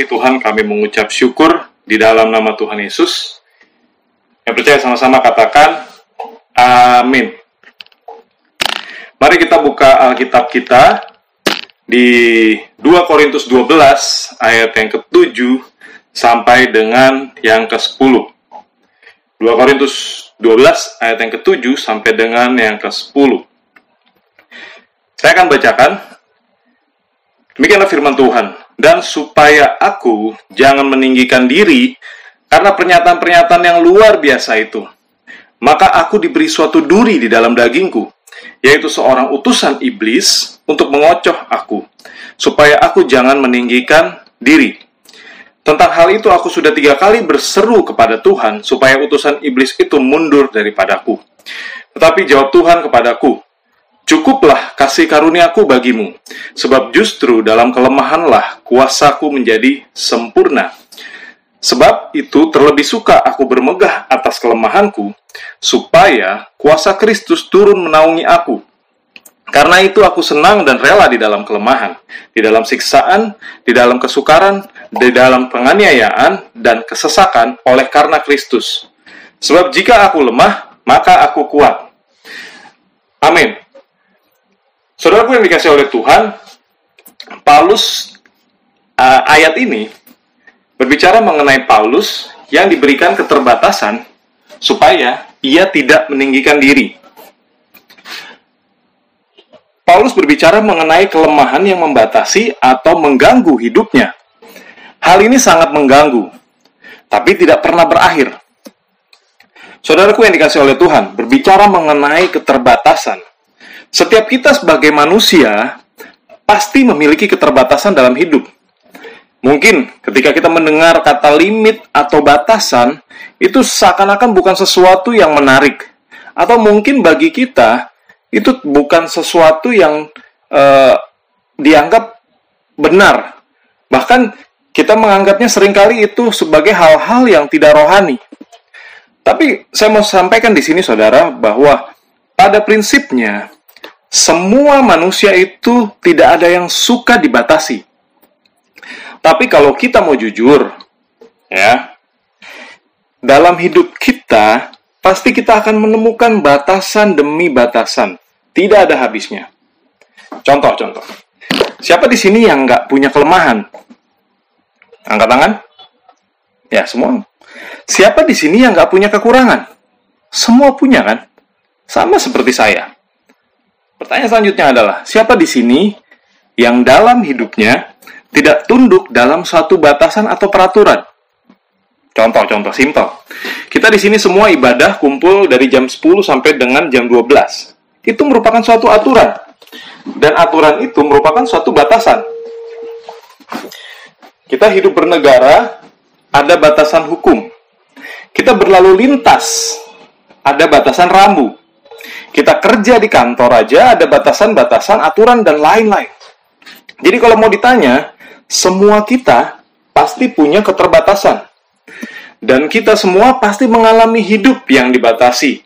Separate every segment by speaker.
Speaker 1: kasih Tuhan, kami mengucap syukur di dalam nama Tuhan Yesus. Yang percaya sama-sama katakan, Amin. Mari kita buka Alkitab kita di 2 Korintus 12 ayat yang ke-7 sampai dengan yang ke-10. 2 Korintus 12 ayat yang ke-7 sampai dengan yang ke-10. Saya akan bacakan. Demikianlah firman Tuhan. Dan supaya aku jangan meninggikan diri karena pernyataan-pernyataan yang luar biasa itu. Maka aku diberi suatu duri di dalam dagingku, yaitu seorang utusan iblis untuk mengocoh aku, supaya aku jangan meninggikan diri. Tentang hal itu aku sudah tiga kali berseru kepada Tuhan supaya utusan iblis itu mundur daripadaku. Tetapi jawab Tuhan kepadaku, Cukuplah kasih karuniaku bagimu, sebab justru dalam kelemahanlah kuasaku menjadi sempurna. Sebab itu terlebih suka aku bermegah atas kelemahanku, supaya kuasa Kristus turun menaungi aku. Karena itu aku senang dan rela di dalam kelemahan, di dalam siksaan, di dalam kesukaran, di dalam penganiayaan, dan kesesakan oleh karena Kristus. Sebab jika aku lemah, maka aku kuat. Amin. Saudaraku yang dikasih oleh Tuhan, Paulus uh, ayat ini berbicara mengenai Paulus yang diberikan keterbatasan supaya ia tidak meninggikan diri. Paulus berbicara mengenai kelemahan yang membatasi atau mengganggu hidupnya. Hal ini sangat mengganggu, tapi tidak pernah berakhir. Saudaraku yang dikasih oleh Tuhan, berbicara mengenai keterbatasan setiap kita sebagai manusia pasti memiliki keterbatasan dalam hidup. Mungkin ketika kita mendengar kata limit atau batasan, itu seakan-akan bukan sesuatu yang menarik. Atau mungkin bagi kita, itu bukan sesuatu yang uh, dianggap benar. Bahkan kita menganggapnya sering kali itu sebagai hal-hal yang tidak rohani. Tapi saya mau sampaikan di sini saudara bahwa pada prinsipnya semua manusia itu tidak ada yang suka dibatasi. Tapi kalau kita mau jujur, ya, dalam hidup kita pasti kita akan menemukan batasan demi batasan, tidak ada habisnya. Contoh-contoh, siapa di sini yang nggak punya kelemahan? Angkat tangan. Ya, semua. Siapa di sini yang nggak punya kekurangan? Semua punya kan? Sama seperti saya. Pertanyaan selanjutnya adalah, siapa di sini yang dalam hidupnya tidak tunduk dalam suatu batasan atau peraturan? Contoh-contoh simpel. Kita di sini semua ibadah kumpul dari jam 10 sampai dengan jam 12. Itu merupakan suatu aturan. Dan aturan itu merupakan suatu batasan. Kita hidup bernegara, ada batasan hukum. Kita berlalu lintas, ada batasan rambu. Kita kerja di kantor aja ada batasan-batasan, aturan dan lain-lain. Jadi kalau mau ditanya, semua kita pasti punya keterbatasan. Dan kita semua pasti mengalami hidup yang dibatasi.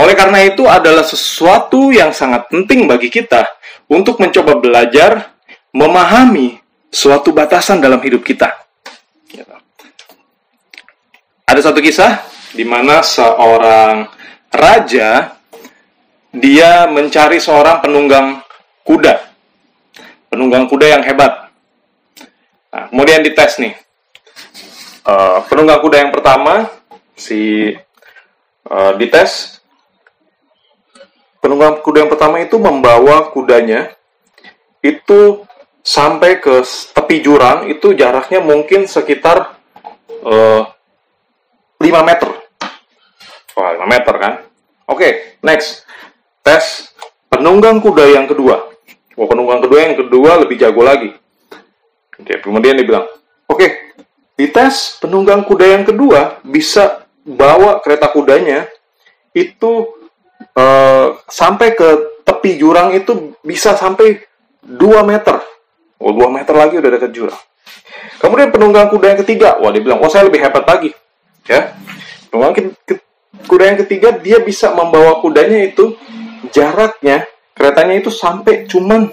Speaker 1: Oleh karena itu adalah sesuatu yang sangat penting bagi kita untuk mencoba belajar memahami suatu batasan dalam hidup kita. Ada satu kisah di mana seorang raja dia mencari seorang penunggang kuda. Penunggang kuda yang hebat. Nah, kemudian dites nih. Uh, penunggang kuda yang pertama, si uh, dites. Penunggang kuda yang pertama itu membawa kudanya itu sampai ke tepi jurang itu jaraknya mungkin sekitar uh, eh, 5 meter. Wah, 5 meter kan? Oke, okay, next tes penunggang kuda yang kedua. Oh, penunggang kedua yang kedua lebih jago lagi. Oke, kemudian dia bilang, oke, okay, di tes penunggang kuda yang kedua bisa bawa kereta kudanya itu uh, sampai ke tepi jurang itu bisa sampai 2 meter. Oh, 2 meter lagi udah dekat jurang. Kemudian penunggang kuda yang ketiga, wah dia bilang, oh saya lebih hebat lagi. Ya, penunggang kuda yang ketiga dia bisa membawa kudanya itu jaraknya keretanya itu sampai cuman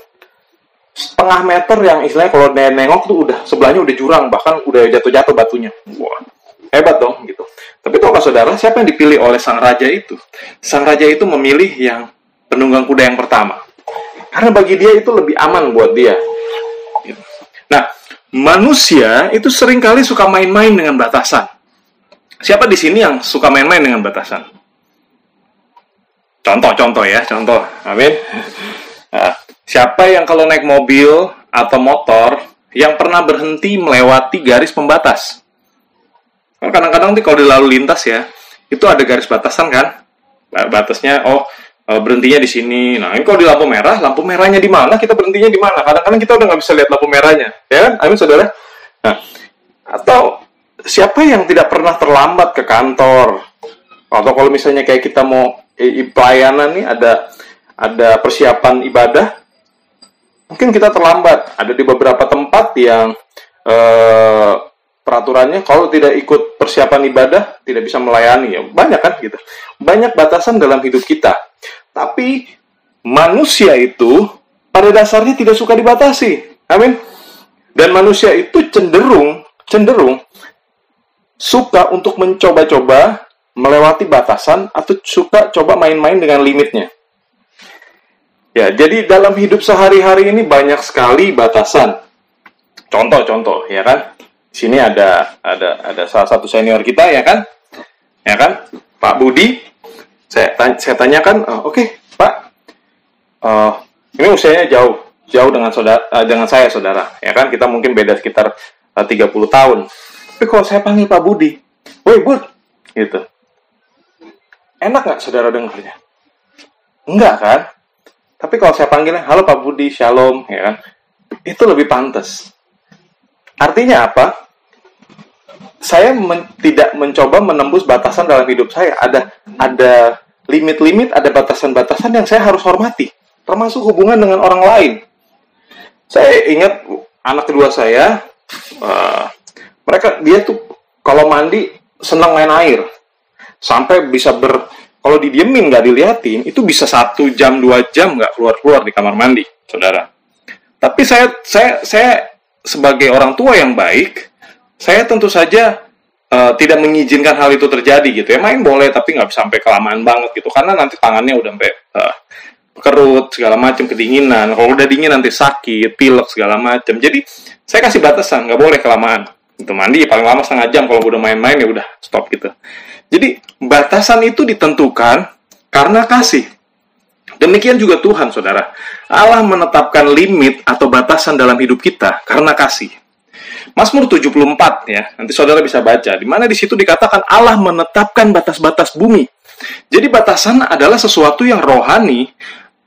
Speaker 1: setengah meter yang istilahnya kalau nengok tuh udah sebelahnya udah jurang bahkan udah jatuh-jatuh batunya. Wah hebat dong gitu. Tapi tahukah saudara siapa yang dipilih oleh sang raja itu? Sang raja itu memilih yang penunggang kuda yang pertama. Karena bagi dia itu lebih aman buat dia. Nah manusia itu sering kali suka main-main dengan batasan. Siapa di sini yang suka main-main dengan batasan contoh-contoh ya contoh amin nah, Siapa yang kalau naik mobil atau motor yang pernah berhenti melewati garis pembatas? Kan kadang-kadang kalau di lalu lintas ya, itu ada garis batasan kan? Batasnya, oh eh, berhentinya di sini. Nah, ini kalau di lampu merah, lampu merahnya di mana? Kita berhentinya di mana? Kadang-kadang kita udah nggak bisa lihat lampu merahnya, ya kan? Amin, saudara. Nah, atau siapa yang tidak pernah terlambat ke kantor? Atau kalau misalnya kayak kita mau pelayanan nih, ada ada persiapan ibadah, mungkin kita terlambat. Ada di beberapa tempat yang eh, peraturannya kalau tidak ikut persiapan ibadah tidak bisa melayani ya banyak kan gitu. Banyak batasan dalam hidup kita. Tapi manusia itu pada dasarnya tidak suka dibatasi. Amin. Dan manusia itu cenderung cenderung suka untuk mencoba-coba melewati batasan atau suka coba main-main dengan limitnya. Ya, jadi dalam hidup sehari-hari ini banyak sekali batasan. Contoh-contoh, ya kan? Di sini ada ada ada salah satu senior kita, ya kan? Ya kan? Pak Budi. Saya tanya, saya tanyakan, oh, oke, okay, Pak. Uh, ini usianya jauh, jauh dengan saudara uh, dengan saya, saudara. Ya kan? Kita mungkin beda sekitar uh, 30 tahun. Tapi kalau saya panggil Pak Budi, "Woi, Bud." Gitu. Enak nggak saudara dengarnya? Enggak kan? Tapi kalau saya panggilnya, halo Pak Budi, Shalom, ya kan? Itu lebih pantas. Artinya apa? Saya men tidak mencoba menembus batasan dalam hidup saya. Ada ada limit-limit, ada batasan-batasan yang saya harus hormati, termasuk hubungan dengan orang lain. Saya ingat anak kedua saya, uh, mereka dia tuh kalau mandi senang main air, sampai bisa ber kalau didiemin nggak diliatin, itu bisa satu jam dua jam nggak keluar keluar di kamar mandi, saudara. Tapi saya saya saya sebagai orang tua yang baik, saya tentu saja uh, tidak mengizinkan hal itu terjadi gitu ya. Main boleh tapi nggak sampai kelamaan banget gitu, karena nanti tangannya udah sampai uh, kerut segala macam kedinginan. Kalau udah dingin nanti sakit, pilek segala macam. Jadi saya kasih batasan, nggak boleh kelamaan. Itu mandi paling lama setengah jam. Kalau udah main-main ya udah stop gitu. Jadi batasan itu ditentukan karena kasih. Demikian juga Tuhan, saudara. Allah menetapkan limit atau batasan dalam hidup kita karena kasih. Mazmur 74 ya, nanti saudara bisa baca. Di mana di situ dikatakan Allah menetapkan batas-batas bumi. Jadi batasan adalah sesuatu yang rohani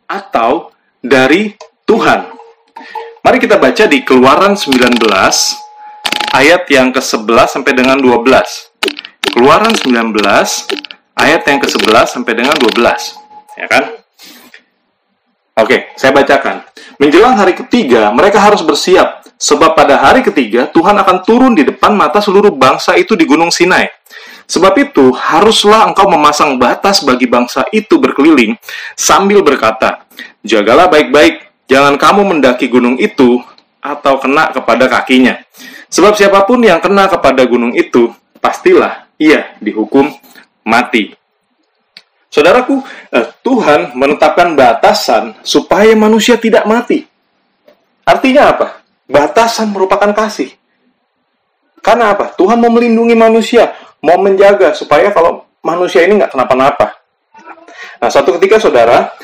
Speaker 1: atau dari Tuhan. Mari kita baca di Keluaran 19 ayat yang ke-11 sampai dengan 12. Keluaran 19 ayat yang ke-11 sampai dengan 12. Ya kan? Oke, saya bacakan. Menjelang hari ketiga, mereka harus bersiap, sebab pada hari ketiga Tuhan akan turun di depan mata seluruh bangsa itu di Gunung Sinai. Sebab itu, haruslah engkau memasang batas bagi bangsa itu berkeliling, sambil berkata, Jagalah baik-baik, jangan kamu mendaki gunung itu, atau kena kepada kakinya. Sebab siapa pun yang kena kepada gunung itu, pastilah ia dihukum mati. Saudaraku, eh, Tuhan menetapkan batasan supaya manusia tidak mati. Artinya apa? Batasan merupakan kasih. Karena apa? Tuhan mau melindungi manusia, mau menjaga supaya kalau manusia ini nggak kenapa-napa. Nah, suatu ketika saudara,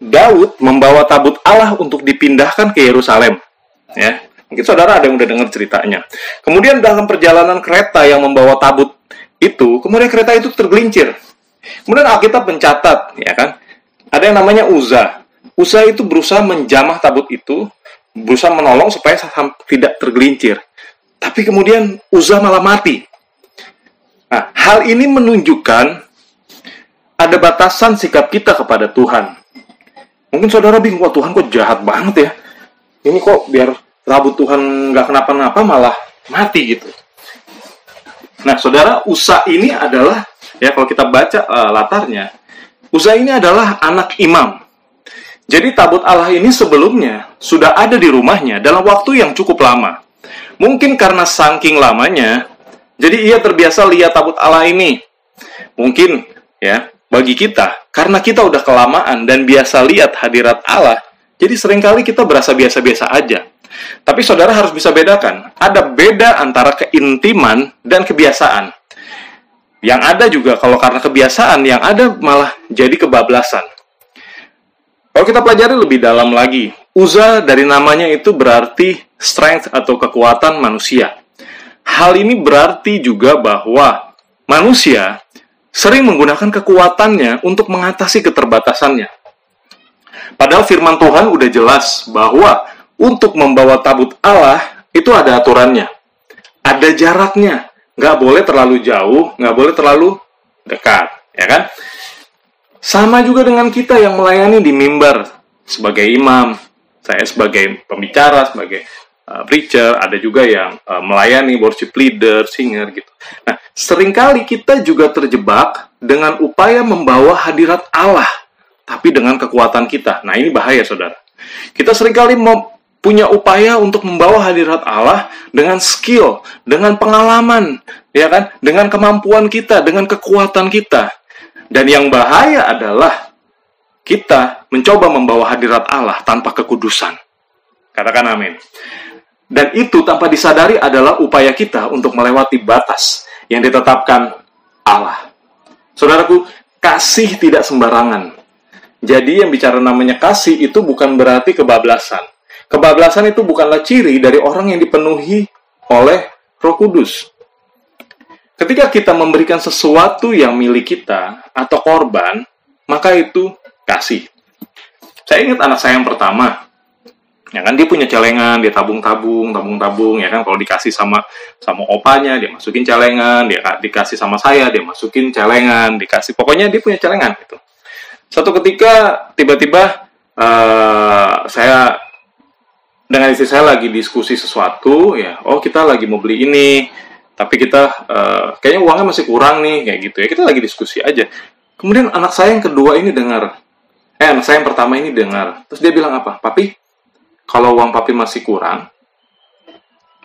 Speaker 1: Daud membawa tabut Allah untuk dipindahkan ke Yerusalem. Ya, mungkin saudara ada yang udah dengar ceritanya. Kemudian dalam perjalanan kereta yang membawa tabut itu, kemudian kereta itu tergelincir. Kemudian Alkitab mencatat, ya kan, ada yang namanya Uza. Uza itu berusaha menjamah tabut itu, berusaha menolong supaya tidak tergelincir. Tapi kemudian Uza malah mati. Nah, hal ini menunjukkan ada batasan sikap kita kepada Tuhan. Mungkin saudara bingung, wah Tuhan kok jahat banget ya. Ini kok biar tabut Tuhan nggak kenapa-napa malah mati gitu. Nah, saudara, Usa ini adalah ya kalau kita baca uh, latarnya, Usa ini adalah anak imam. Jadi tabut Allah ini sebelumnya sudah ada di rumahnya dalam waktu yang cukup lama. Mungkin karena saking lamanya, jadi ia terbiasa lihat tabut Allah ini. Mungkin ya, bagi kita, karena kita udah kelamaan dan biasa lihat hadirat Allah, jadi sering kali kita berasa biasa-biasa aja. Tapi saudara harus bisa bedakan, ada beda antara keintiman dan kebiasaan. Yang ada juga kalau karena kebiasaan, yang ada malah jadi kebablasan. Kalau kita pelajari lebih dalam lagi, Uza dari namanya itu berarti strength atau kekuatan manusia. Hal ini berarti juga bahwa manusia sering menggunakan kekuatannya untuk mengatasi keterbatasannya. Padahal firman Tuhan udah jelas bahwa untuk membawa tabut Allah itu ada aturannya. Ada jaraknya. Nggak boleh terlalu jauh, nggak boleh terlalu dekat. Ya kan? Sama juga dengan kita yang melayani di mimbar sebagai imam, saya sebagai pembicara, sebagai uh, preacher, ada juga yang uh, melayani worship leader, singer gitu. Nah, sering kali kita juga terjebak dengan upaya membawa hadirat Allah, tapi dengan kekuatan kita. Nah, ini bahaya, saudara. Kita sering kali mau punya upaya untuk membawa hadirat Allah dengan skill, dengan pengalaman, ya kan, dengan kemampuan kita, dengan kekuatan kita. Dan yang bahaya adalah kita mencoba membawa hadirat Allah tanpa kekudusan. Katakan amin. Dan itu tanpa disadari adalah upaya kita untuk melewati batas yang ditetapkan Allah. Saudaraku, kasih tidak sembarangan. Jadi yang bicara namanya kasih itu bukan berarti kebablasan. Kebablasan itu bukanlah ciri dari orang yang dipenuhi oleh Roh Kudus. Ketika kita memberikan sesuatu yang milik kita atau korban, maka itu kasih. Saya ingat anak saya yang pertama, ya kan dia punya celengan, dia tabung-tabung, tabung-tabung, ya kan kalau dikasih sama sama opanya dia masukin celengan, dia dikasih sama saya dia masukin celengan, dikasih pokoknya dia punya celengan gitu. Satu ketika tiba-tiba uh, saya dengan istri saya lagi diskusi sesuatu, ya, oh kita lagi mau beli ini, tapi kita uh, kayaknya uangnya masih kurang nih kayak gitu ya. Kita lagi diskusi aja. Kemudian anak saya yang kedua ini dengar. Eh anak saya yang pertama ini dengar. Terus dia bilang apa? Papi kalau uang papi masih kurang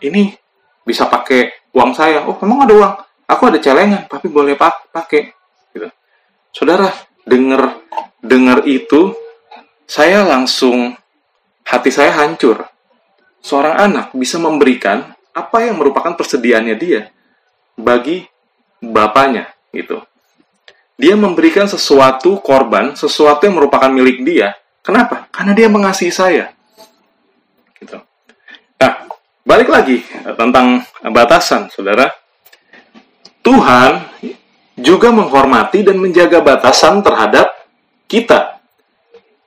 Speaker 1: ini bisa pakai uang saya. Oh memang ada uang? Aku ada celengan. Papi boleh pak pakai. Gitu. Saudara dengar dengar itu saya langsung hati saya hancur seorang anak bisa memberikan apa yang merupakan persediaannya dia bagi bapaknya gitu. Dia memberikan sesuatu korban, sesuatu yang merupakan milik dia. Kenapa? Karena dia mengasihi saya. Gitu. Nah, balik lagi tentang batasan, saudara. Tuhan juga menghormati dan menjaga batasan terhadap kita.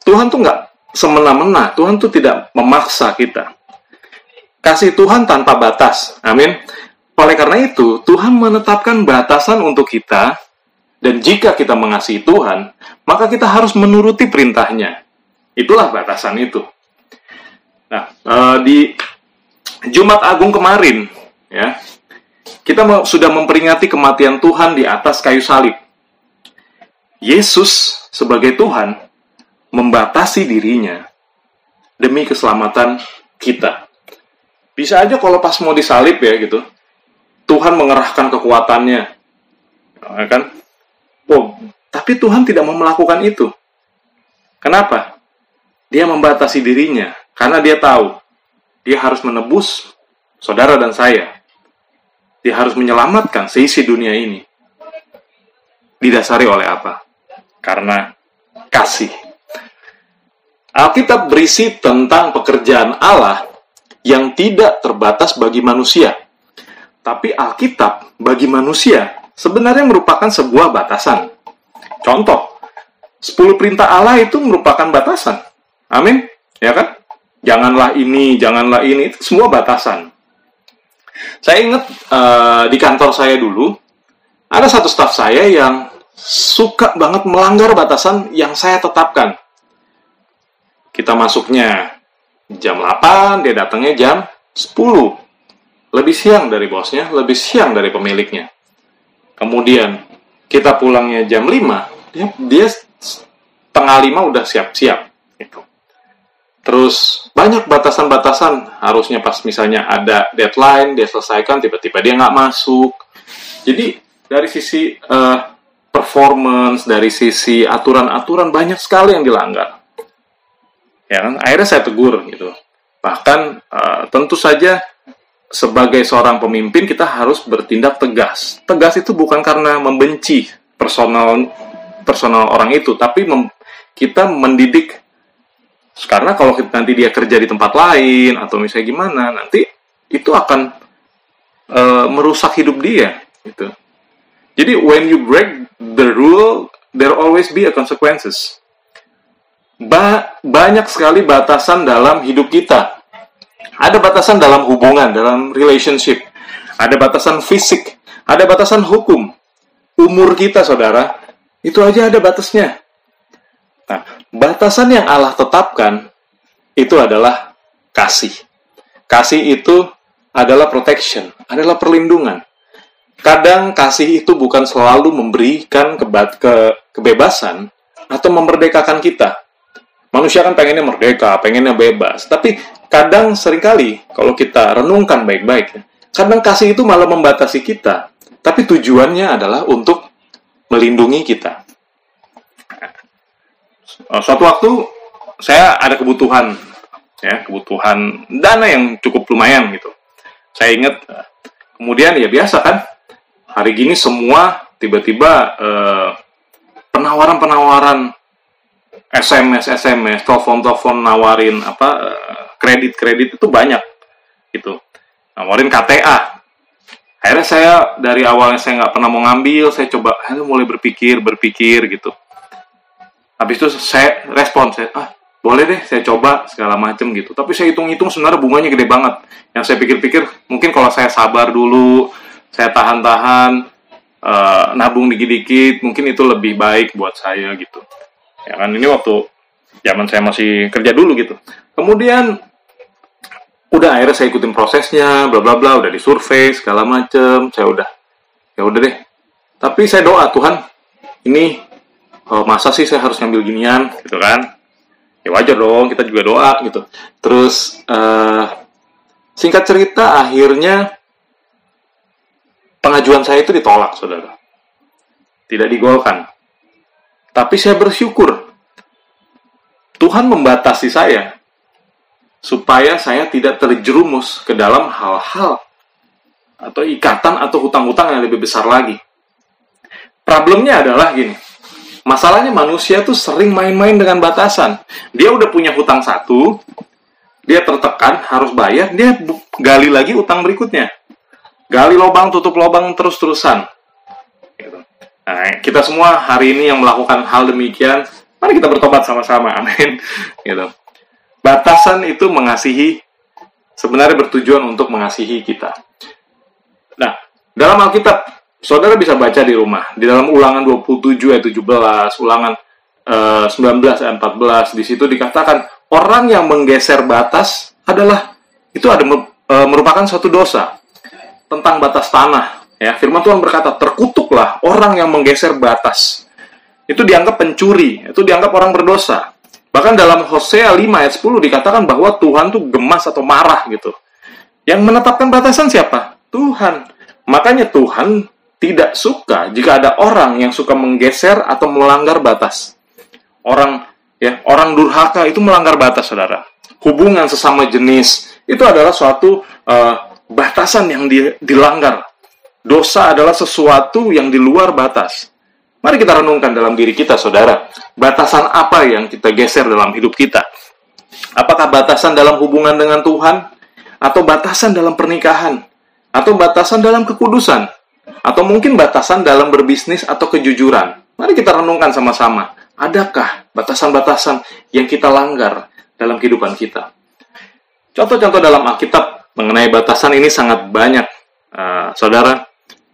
Speaker 1: Tuhan tuh nggak semena-mena, Tuhan tuh tidak memaksa kita kasih Tuhan tanpa batas. Amin. Oleh karena itu, Tuhan menetapkan batasan untuk kita, dan jika kita mengasihi Tuhan, maka kita harus menuruti perintahnya. Itulah batasan itu. Nah, eh, di Jumat Agung kemarin, ya, kita sudah memperingati kematian Tuhan di atas kayu salib. Yesus sebagai Tuhan membatasi dirinya demi keselamatan kita. Bisa aja kalau pas mau disalib ya gitu, Tuhan mengerahkan kekuatannya, ya kan? Oh, tapi Tuhan tidak mau melakukan itu. Kenapa? Dia membatasi dirinya karena dia tahu dia harus menebus saudara dan saya. Dia harus menyelamatkan seisi dunia ini. Didasari oleh apa? Karena kasih. Alkitab berisi tentang pekerjaan Allah yang tidak terbatas bagi manusia. Tapi Alkitab bagi manusia sebenarnya merupakan sebuah batasan. Contoh, 10 perintah Allah itu merupakan batasan. Amin. Ya kan? Janganlah ini, janganlah ini, itu semua batasan. Saya ingat uh, di kantor saya dulu, ada satu staf saya yang suka banget melanggar batasan yang saya tetapkan. Kita masuknya jam 8, dia datangnya jam 10. Lebih siang dari bosnya, lebih siang dari pemiliknya. Kemudian kita pulangnya jam 5, dia, dia tengah 5 udah siap-siap. Gitu. Terus banyak batasan-batasan, harusnya pas misalnya ada deadline, dia selesaikan, tiba-tiba dia nggak masuk. Jadi dari sisi uh, performance, dari sisi aturan-aturan banyak sekali yang dilanggar. Ya kan, akhirnya saya tegur gitu. Bahkan uh, tentu saja sebagai seorang pemimpin kita harus bertindak tegas. Tegas itu bukan karena membenci personal personal orang itu, tapi mem, kita mendidik karena kalau kita, nanti dia kerja di tempat lain atau misalnya gimana, nanti itu akan e, merusak hidup dia gitu. Jadi when you break the rule, there always be a consequences. Ba banyak sekali batasan dalam hidup kita. Ada batasan dalam hubungan, dalam relationship. Ada batasan fisik, ada batasan hukum. Umur kita, saudara, itu aja ada batasnya. Nah, batasan yang Allah tetapkan itu adalah kasih. Kasih itu adalah protection, adalah perlindungan. Kadang kasih itu bukan selalu memberikan ke kebebasan atau memerdekakan kita. Manusia kan pengennya merdeka, pengennya bebas. Tapi kadang sering kali kalau kita renungkan baik-baik, kadang kasih itu malah membatasi kita. Tapi tujuannya adalah untuk melindungi kita. Eh, suatu waktu saya ada kebutuhan ya kebutuhan dana yang cukup lumayan gitu saya ingat eh, kemudian ya biasa kan hari gini semua tiba-tiba eh, penawaran-penawaran SMS SMS telepon-telepon nawarin apa kredit-kredit itu banyak gitu. Nawarin KTA akhirnya saya dari awalnya saya nggak pernah mau ngambil saya coba mulai berpikir berpikir gitu. Habis itu saya respon saya ah boleh deh saya coba segala macem gitu. Tapi saya hitung-hitung sebenarnya bunganya gede banget. Yang saya pikir-pikir mungkin kalau saya sabar dulu saya tahan-tahan uh, nabung dikit-dikit mungkin itu lebih baik buat saya gitu ya kan ini waktu zaman saya masih kerja dulu gitu. Kemudian udah akhirnya saya ikutin prosesnya bla bla bla udah disurvey segala macem. Saya udah ya udah deh. Tapi saya doa Tuhan ini oh, masa sih saya harus ngambil ginian? Gitu kan. Ya wajar dong kita juga doa gitu. Terus uh, singkat cerita akhirnya pengajuan saya itu ditolak saudara. Tidak digolkan. Tapi saya bersyukur Tuhan membatasi saya supaya saya tidak terjerumus ke dalam hal-hal atau ikatan atau hutang-hutang yang lebih besar lagi. Problemnya adalah gini, Masalahnya manusia tuh sering main-main dengan batasan. Dia udah punya hutang satu, dia tertekan, harus bayar, dia gali lagi utang berikutnya. Gali lubang, tutup lubang terus-terusan. Gitu. Nah, kita semua hari ini yang melakukan hal demikian, mari kita bertobat sama-sama. Amin. Gitu. Batasan itu mengasihi, sebenarnya bertujuan untuk mengasihi kita. Nah, dalam Alkitab saudara bisa baca di rumah di dalam ulangan 27 ayat 17 ulangan uh, 19 ayat 14 di situ dikatakan orang yang menggeser batas adalah itu ada uh, merupakan suatu dosa tentang batas tanah ya firman Tuhan berkata terkutuklah orang yang menggeser batas itu dianggap pencuri itu dianggap orang berdosa bahkan dalam Hosea 5 ayat 10 dikatakan bahwa Tuhan tuh gemas atau marah gitu yang menetapkan batasan siapa Tuhan makanya Tuhan tidak suka jika ada orang yang suka menggeser atau melanggar batas. Orang ya, orang durhaka itu melanggar batas, Saudara. Hubungan sesama jenis itu adalah suatu uh, batasan yang di, dilanggar. Dosa adalah sesuatu yang di luar batas. Mari kita renungkan dalam diri kita, Saudara. Batasan apa yang kita geser dalam hidup kita? Apakah batasan dalam hubungan dengan Tuhan atau batasan dalam pernikahan atau batasan dalam kekudusan? Atau mungkin batasan dalam berbisnis atau kejujuran. Mari kita renungkan sama-sama. Adakah batasan-batasan yang kita langgar dalam kehidupan kita? Contoh-contoh dalam Alkitab mengenai batasan ini sangat banyak, uh, saudara.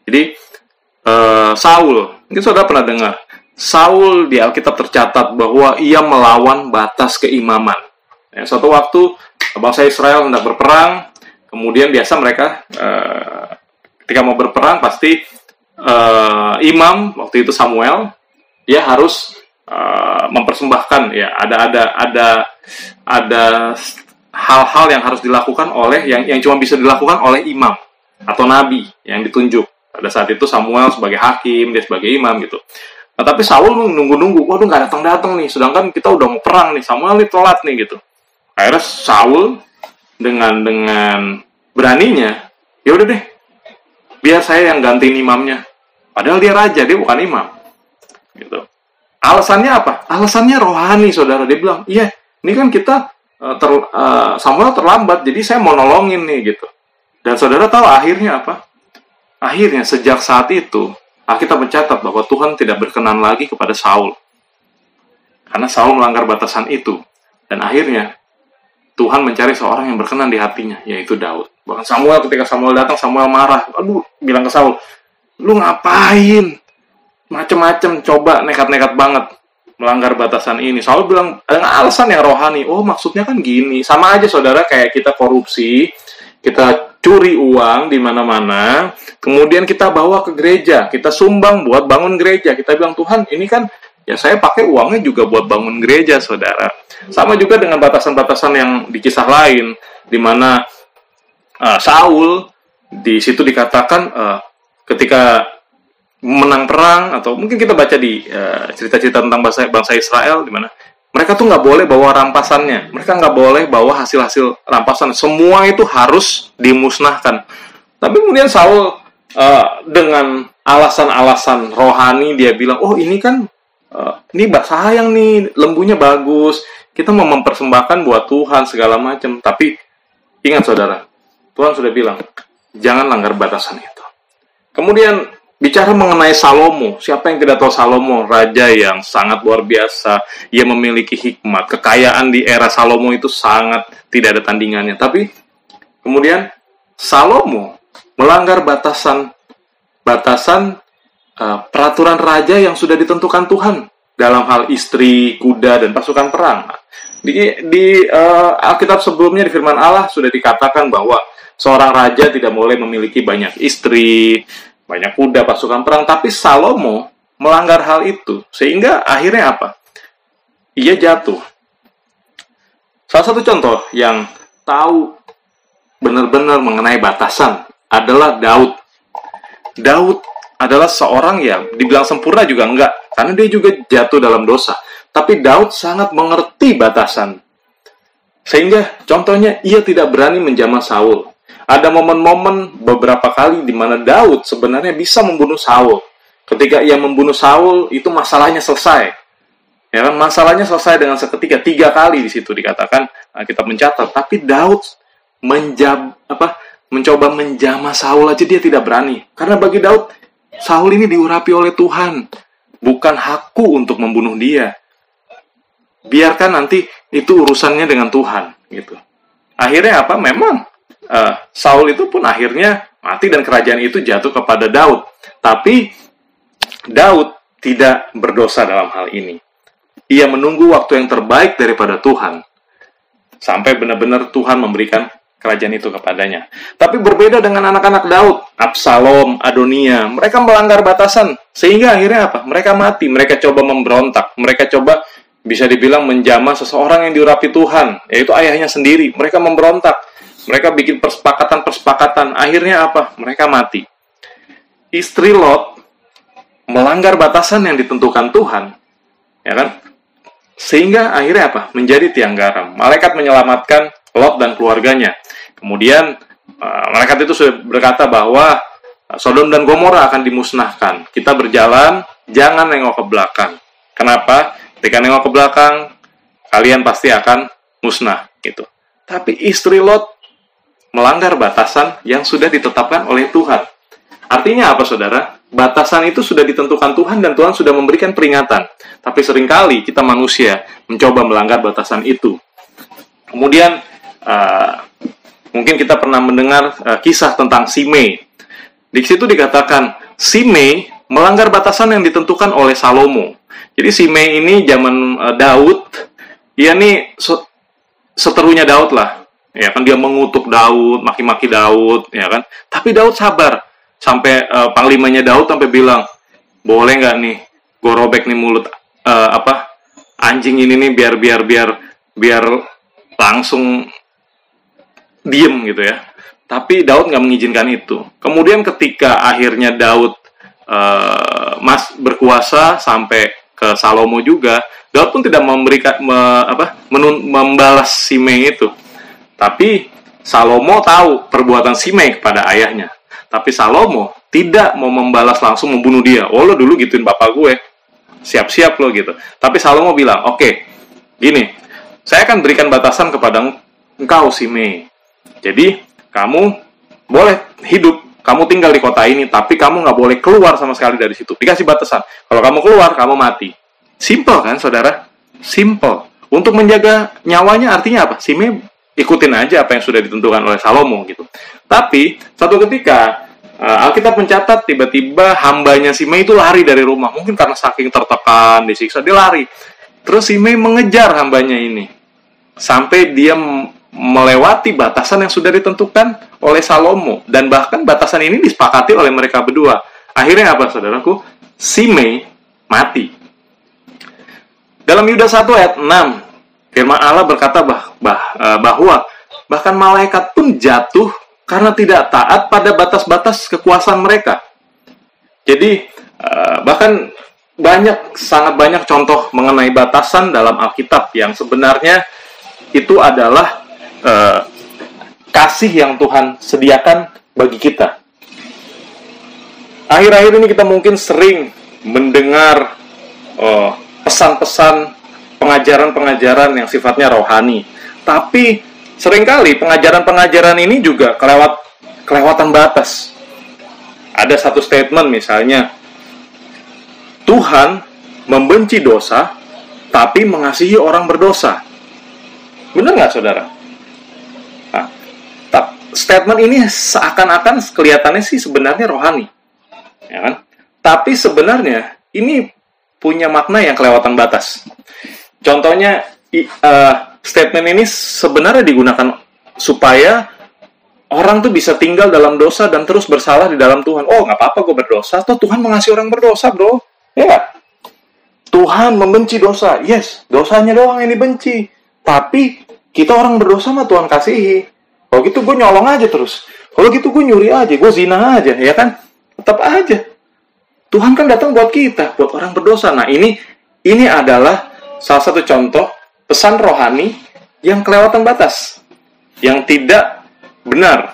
Speaker 1: Jadi, uh, Saul, mungkin saudara pernah dengar, Saul di Alkitab tercatat bahwa ia melawan batas keimaman. Ya, suatu waktu bangsa Israel hendak berperang, kemudian biasa mereka uh, ketika mau berperang pasti uh, imam waktu itu Samuel dia harus uh, mempersembahkan ya ada ada ada ada hal-hal yang harus dilakukan oleh yang yang cuma bisa dilakukan oleh imam atau nabi yang ditunjuk. Pada saat itu Samuel sebagai hakim, dia sebagai imam gitu. Nah, tapi Saul nunggu-nunggu, waduh nggak datang-datang nih, sedangkan kita udah mau perang nih, Samuel nih telat nih gitu. Akhirnya Saul dengan dengan beraninya, ya udah deh, biar saya yang gantiin imamnya. Padahal dia raja, dia bukan imam. Gitu. Alasannya apa? Alasannya rohani, saudara. Dia bilang, iya, ini kan kita uh, ter, uh, Samuel terlambat, jadi saya mau nolongin nih gitu. Dan saudara tahu akhirnya apa? Akhirnya sejak saat itu Alkitab mencatat bahwa Tuhan tidak berkenan lagi kepada Saul. Karena Saul melanggar batasan itu. Dan akhirnya Tuhan mencari seorang yang berkenan di hatinya, yaitu Daud. Bahkan Samuel ketika Samuel datang, Samuel marah. Aduh, bilang ke Saul, lu ngapain? Macem-macem, coba nekat-nekat banget melanggar batasan ini. Saul bilang, dengan alasan yang rohani. Oh, maksudnya kan gini. Sama aja saudara kayak kita korupsi, kita curi uang di mana-mana, kemudian kita bawa ke gereja, kita sumbang buat bangun gereja. Kita bilang, Tuhan, ini kan ya saya pakai uangnya juga buat bangun gereja, saudara. Sama juga dengan batasan-batasan yang di kisah lain, di mana uh, Saul di situ dikatakan uh, ketika menang perang atau mungkin kita baca di uh, cerita-cerita uh, tentang bangsa bangsa Israel di mana mereka tuh nggak boleh bawa rampasannya. Mereka nggak boleh bawa hasil-hasil rampasan. Semua itu harus dimusnahkan. Tapi kemudian Saul uh, dengan alasan-alasan rohani dia bilang oh ini kan uh, ini sayang nih lembunya bagus. Kita mau mempersembahkan buat Tuhan segala macam. Tapi ingat saudara Tuhan sudah bilang jangan langgar batasan itu. Kemudian Bicara mengenai Salomo, siapa yang tidak tahu Salomo, raja yang sangat luar biasa, ia memiliki hikmat, kekayaan di era Salomo itu sangat tidak ada tandingannya. Tapi kemudian Salomo melanggar batasan batasan uh, peraturan raja yang sudah ditentukan Tuhan dalam hal istri, kuda dan pasukan perang. Di, di uh, Alkitab sebelumnya di Firman Allah sudah dikatakan bahwa seorang raja tidak boleh memiliki banyak istri, banyak kuda, pasukan perang, tapi Salomo melanggar hal itu, sehingga akhirnya apa? Ia jatuh. Salah satu contoh yang tahu benar-benar mengenai batasan adalah Daud. Daud adalah seorang yang dibilang sempurna juga enggak, karena dia juga jatuh dalam dosa. Tapi Daud sangat mengerti batasan. Sehingga contohnya ia tidak berani menjamah Saul ada momen-momen beberapa kali di mana Daud sebenarnya bisa membunuh Saul. Ketika ia membunuh Saul, itu masalahnya selesai. Ya kan, masalahnya selesai dengan seketika. Tiga kali di situ dikatakan kita mencatat. Tapi Daud menjab apa mencoba menjamah Saul aja dia tidak berani. Karena bagi Daud, Saul ini diurapi oleh Tuhan, bukan hakku untuk membunuh dia. Biarkan nanti itu urusannya dengan Tuhan, gitu. Akhirnya apa? Memang uh, Saul itu pun akhirnya mati dan kerajaan itu jatuh kepada Daud. Tapi Daud tidak berdosa dalam hal ini. Ia menunggu waktu yang terbaik daripada Tuhan. Sampai benar-benar Tuhan memberikan kerajaan itu kepadanya. Tapi berbeda dengan anak-anak Daud, Absalom, Adonia, mereka melanggar batasan. Sehingga akhirnya apa? Mereka mati, mereka coba memberontak, mereka coba bisa dibilang menjamah seseorang yang diurapi Tuhan, yaitu ayahnya sendiri. Mereka memberontak. Mereka bikin persepakatan-persepakatan. Akhirnya apa? Mereka mati. Istri Lot melanggar batasan yang ditentukan Tuhan. Ya kan? Sehingga akhirnya apa? Menjadi tiang garam. Malaikat menyelamatkan Lot dan keluarganya. Kemudian uh, malaikat itu sudah berkata bahwa uh, Sodom dan Gomora akan dimusnahkan. Kita berjalan, jangan nengok ke belakang. Kenapa? Ketika nengok ke belakang, kalian pasti akan musnah gitu. Tapi istri Lot melanggar batasan yang sudah ditetapkan oleh Tuhan. Artinya apa saudara? Batasan itu sudah ditentukan Tuhan dan Tuhan sudah memberikan peringatan. Tapi sering kali kita manusia mencoba melanggar batasan itu. Kemudian uh, mungkin kita pernah mendengar uh, kisah tentang Simei. Di situ dikatakan Simei melanggar batasan yang ditentukan oleh Salomo. Jadi Simei ini zaman uh, Daud, ia nih seterunya Daud lah ya kan dia mengutuk Daud, maki-maki Daud, ya kan. Tapi Daud sabar sampai uh, panglimanya Daud sampai bilang, boleh nggak nih, gue robek nih mulut uh, apa anjing ini nih biar biar biar biar langsung diem gitu ya. Tapi Daud nggak mengizinkan itu. Kemudian ketika akhirnya Daud uh, mas berkuasa sampai ke Salomo juga, Daud pun tidak memberikan me, apa, menun, membalas Simei itu. Tapi Salomo tahu perbuatan Simei kepada ayahnya. Tapi Salomo tidak mau membalas langsung membunuh dia. Oh lo dulu gituin bapak gue. Siap-siap lo gitu. Tapi Salomo bilang, oke, okay, gini, saya akan berikan batasan kepada engkau Simei. Jadi kamu boleh hidup, kamu tinggal di kota ini, tapi kamu nggak boleh keluar sama sekali dari situ. Dikasih batasan. Kalau kamu keluar, kamu mati. Simple kan, saudara? Simple. Untuk menjaga nyawanya artinya apa? Sime ikutin aja apa yang sudah ditentukan oleh Salomo gitu. Tapi satu ketika uh, Alkitab mencatat tiba-tiba hambanya Sime itu lari dari rumah. Mungkin karena saking tertekan, disiksa, dia lari. Terus Sime mengejar hambanya ini. Sampai dia melewati batasan yang sudah ditentukan oleh Salomo dan bahkan batasan ini disepakati oleh mereka berdua. Akhirnya apa saudaraku? Simei mati. Dalam Yudas 1 ayat 6, firman Allah berkata bah, bah, eh, bahwa bahkan malaikat pun jatuh karena tidak taat pada batas-batas kekuasaan mereka. Jadi eh, bahkan banyak sangat banyak contoh mengenai batasan dalam Alkitab yang sebenarnya itu adalah uh, kasih yang Tuhan sediakan bagi kita. Akhir-akhir ini kita mungkin sering mendengar eh, pesan-pesan pengajaran-pengajaran yang sifatnya rohani. Tapi sering kali pengajaran-pengajaran ini juga kelewat kelewatan batas. Ada satu statement misalnya, Tuhan membenci dosa, tapi mengasihi orang berdosa. Benar nggak saudara? statement ini seakan-akan kelihatannya sih sebenarnya rohani, ya kan? Tapi sebenarnya ini punya makna yang kelewatan batas. Contohnya uh, statement ini sebenarnya digunakan supaya orang tuh bisa tinggal dalam dosa dan terus bersalah di dalam Tuhan. Oh, nggak apa-apa gue berdosa. Atau Tuhan mengasihi orang berdosa, bro. Ya Tuhan membenci dosa. Yes, dosanya doang yang dibenci. Tapi kita orang berdosa mah Tuhan kasihi. Kalau gitu gue nyolong aja terus. Kalau gitu gue nyuri aja, gue zina aja, ya kan? Tetap aja. Tuhan kan datang buat kita, buat orang berdosa. Nah ini ini adalah salah satu contoh pesan rohani yang kelewatan batas, yang tidak benar.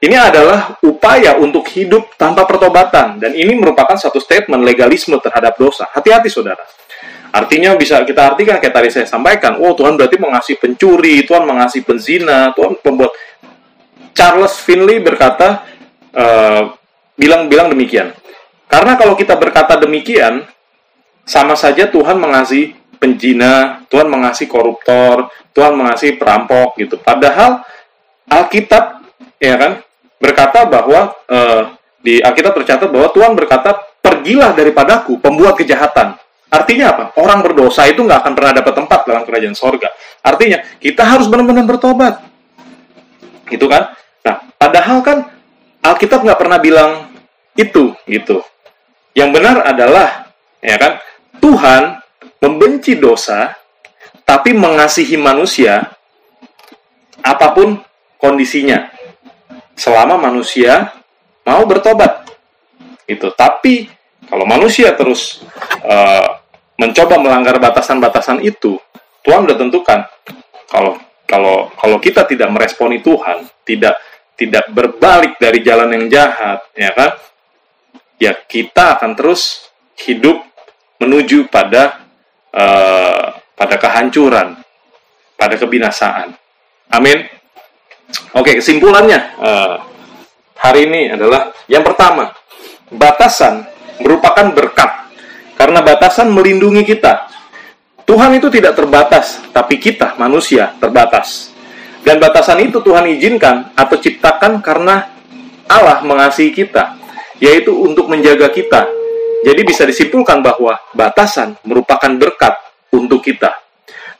Speaker 1: Ini adalah upaya untuk hidup tanpa pertobatan, dan ini merupakan satu statement legalisme terhadap dosa. Hati-hati, saudara. Artinya bisa kita artikan kayak tadi saya sampaikan, oh Tuhan berarti mengasihi pencuri, Tuhan mengasihi penzina, Tuhan pembuat. Charles Finley berkata, bilang-bilang uh, demikian. Karena kalau kita berkata demikian, sama saja Tuhan mengasihi penjina, Tuhan mengasihi koruptor, Tuhan mengasihi perampok gitu. Padahal Alkitab ya kan berkata bahwa uh, di Alkitab tercatat bahwa Tuhan berkata, "Pergilah daripadaku pembuat kejahatan." Artinya apa? Orang berdosa itu nggak akan pernah dapat tempat dalam kerajaan sorga. Artinya, kita harus benar-benar bertobat. Gitu kan? Nah, padahal kan Alkitab nggak pernah bilang itu, gitu. Yang benar adalah, ya kan, Tuhan membenci dosa, tapi mengasihi manusia apa pun kondisinya. Selama manusia mau bertobat. Itu. Tapi kalau manusia terus uh, mencoba melanggar batasan-batasan itu, Tuhan sudah tentukan kalau kalau kalau kita tidak meresponi Tuhan, tidak tidak berbalik dari jalan yang jahat, ya kan? Ya kita akan terus hidup menuju pada uh, pada kehancuran, pada kebinasaan. Amin. Oke, kesimpulannya uh, hari ini adalah yang pertama, batasan merupakan berkat karena batasan melindungi kita. Tuhan itu tidak terbatas, tapi kita manusia terbatas. Dan batasan itu Tuhan izinkan atau ciptakan karena Allah mengasihi kita, yaitu untuk menjaga kita. Jadi bisa disimpulkan bahwa batasan merupakan berkat untuk kita.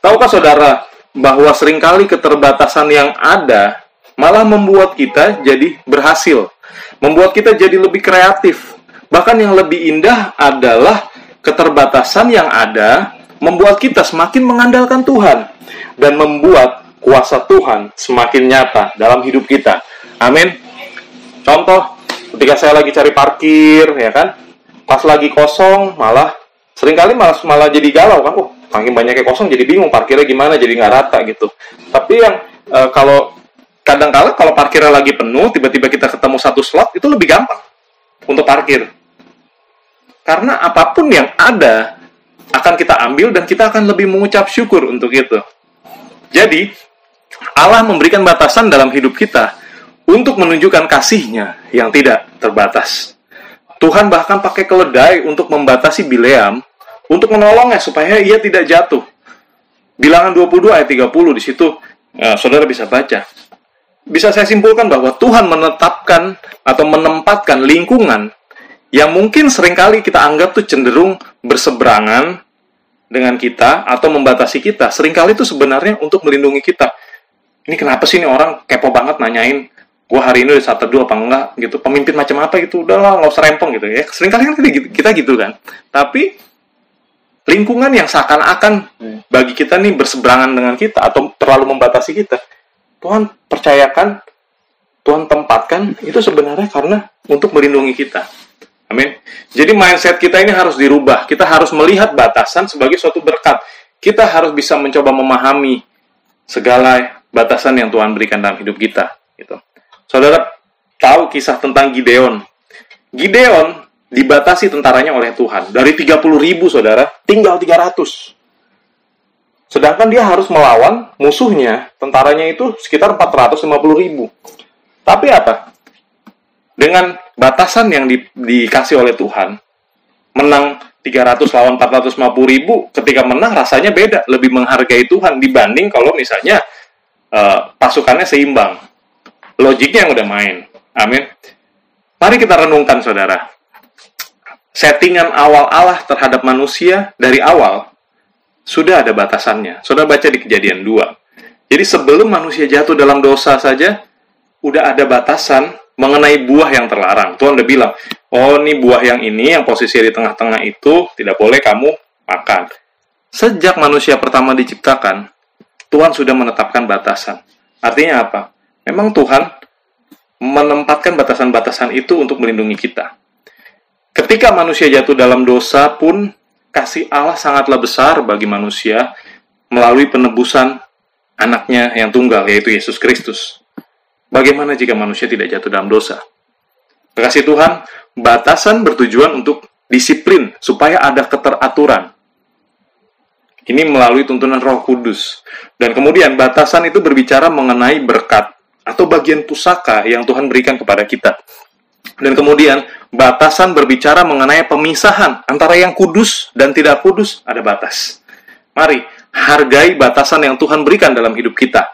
Speaker 1: Tahukah saudara bahwa sering kali keterbatasan yang ada malah membuat kita jadi berhasil, membuat kita jadi lebih kreatif. Bahkan yang lebih indah adalah keterbatasan yang ada membuat kita semakin mengandalkan Tuhan. dan membuat kuasa Tuhan semakin nyata dalam hidup kita. Amin. Contoh, ketika saya lagi cari parkir, ya kan, pas lagi kosong, malah sering kali malah malah jadi galau kan, oh, makin banyaknya kosong jadi bingung parkirnya gimana, jadi nggak rata gitu. Tapi yang e, kalau kadang-kala kalau parkirnya lagi penuh, tiba-tiba kita ketemu satu slot, itu lebih gampang untuk parkir. Karena apa pun yang ada akan kita ambil dan kita akan lebih mengucap syukur untuk itu. Jadi, Allah memberikan batasan dalam hidup kita untuk menunjukkan kasihnya yang tidak terbatas. Tuhan bahkan pakai keledai untuk membatasi Bileam untuk menolongnya supaya ia tidak jatuh. Bilangan 22 ayat 30 di situ ya, saudara bisa baca. Bisa saya simpulkan bahwa Tuhan menetapkan atau menempatkan lingkungan yang mungkin sering kali kita anggap tuh cenderung berseberangan dengan kita atau membatasi kita. Seringkali itu sebenarnya untuk melindungi kita ini kenapa sih ini orang kepo banget nanyain gue hari ini udah saat teduh apa enggak gitu pemimpin macam apa gitu udahlah nggak usah rempong gitu. Ya sering kali kan kita gitu, kita gitu kan. Tapi lingkungan yang seakan-akan bagi kita nih berseberangan dengan kita atau terlalu membatasi kita Tuhan percayakan Tuhan tempatkan itu sebenarnya karena untuk melindungi kita. Amin. Jadi mindset kita ini harus dirubah. Kita harus melihat batasan sebagai suatu berkat. Kita harus bisa mencoba memahami segala batasan yang Tuhan berikan dalam hidup kita. Gitu. Saudara tahu kisah tentang Gideon. Gideon dibatasi tentaranya oleh Tuhan. Dari 30 ribu, saudara, tinggal 300. Sedangkan dia harus melawan musuhnya, tentaranya itu sekitar 450 ribu. Tapi apa? Dengan batasan yang di, dikasih oleh Tuhan, menang 300 lawan 450 ribu, ketika menang rasanya beda, lebih menghargai Tuhan dibanding kalau misalnya uh, pasukannya seimbang. Logiknya yang udah main. Amin. Mari kita renungkan, saudara. Settingan awal Allah terhadap manusia dari awal sudah ada batasannya. Saudara baca di kejadian 2. Jadi sebelum manusia jatuh dalam dosa saja, udah ada batasan mengenai buah yang terlarang. Tuhan udah bilang, oh ini buah yang ini, yang posisi di tengah-tengah itu, tidak boleh kamu makan. Sejak manusia pertama diciptakan, Tuhan sudah menetapkan batasan. Artinya apa? Memang Tuhan menempatkan batasan-batasan itu untuk melindungi kita. Ketika manusia jatuh dalam dosa pun, kasih Allah sangatlah besar bagi manusia melalui penebusan anaknya yang tunggal, yaitu Yesus Kristus. Bagaimana jika manusia tidak jatuh dalam dosa? Kasih Tuhan, batasan bertujuan untuk disiplin, supaya ada keteraturan. Ini melalui tuntunan Roh Kudus. Dan kemudian batasan itu berbicara mengenai berkat atau bagian pusaka yang Tuhan berikan kepada kita. Dan kemudian batasan berbicara mengenai pemisahan antara yang kudus dan tidak kudus ada batas. Mari hargai batasan yang Tuhan berikan dalam hidup kita.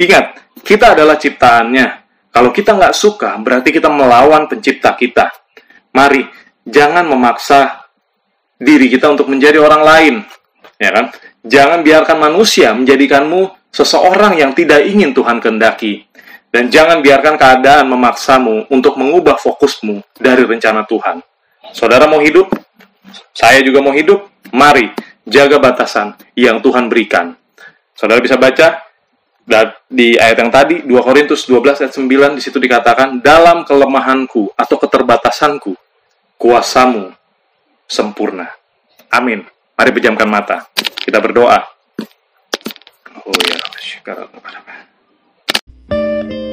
Speaker 1: Ingat, kita adalah ciptaannya. Kalau kita nggak suka, berarti kita melawan pencipta kita. Mari, jangan memaksa diri kita untuk menjadi orang lain ya kan? Jangan biarkan manusia menjadikanmu seseorang yang tidak ingin Tuhan kehendaki. Dan jangan biarkan keadaan memaksamu untuk mengubah fokusmu dari rencana Tuhan. Saudara mau hidup? Saya juga mau hidup? Mari jaga batasan yang Tuhan berikan. Saudara bisa baca di ayat yang tadi 2 Korintus 12 ayat 9 di situ dikatakan dalam kelemahanku atau keterbatasanku kuasamu sempurna. Amin. Mari pejamkan mata. Kita berdoa. Oh ya, syukur thank you.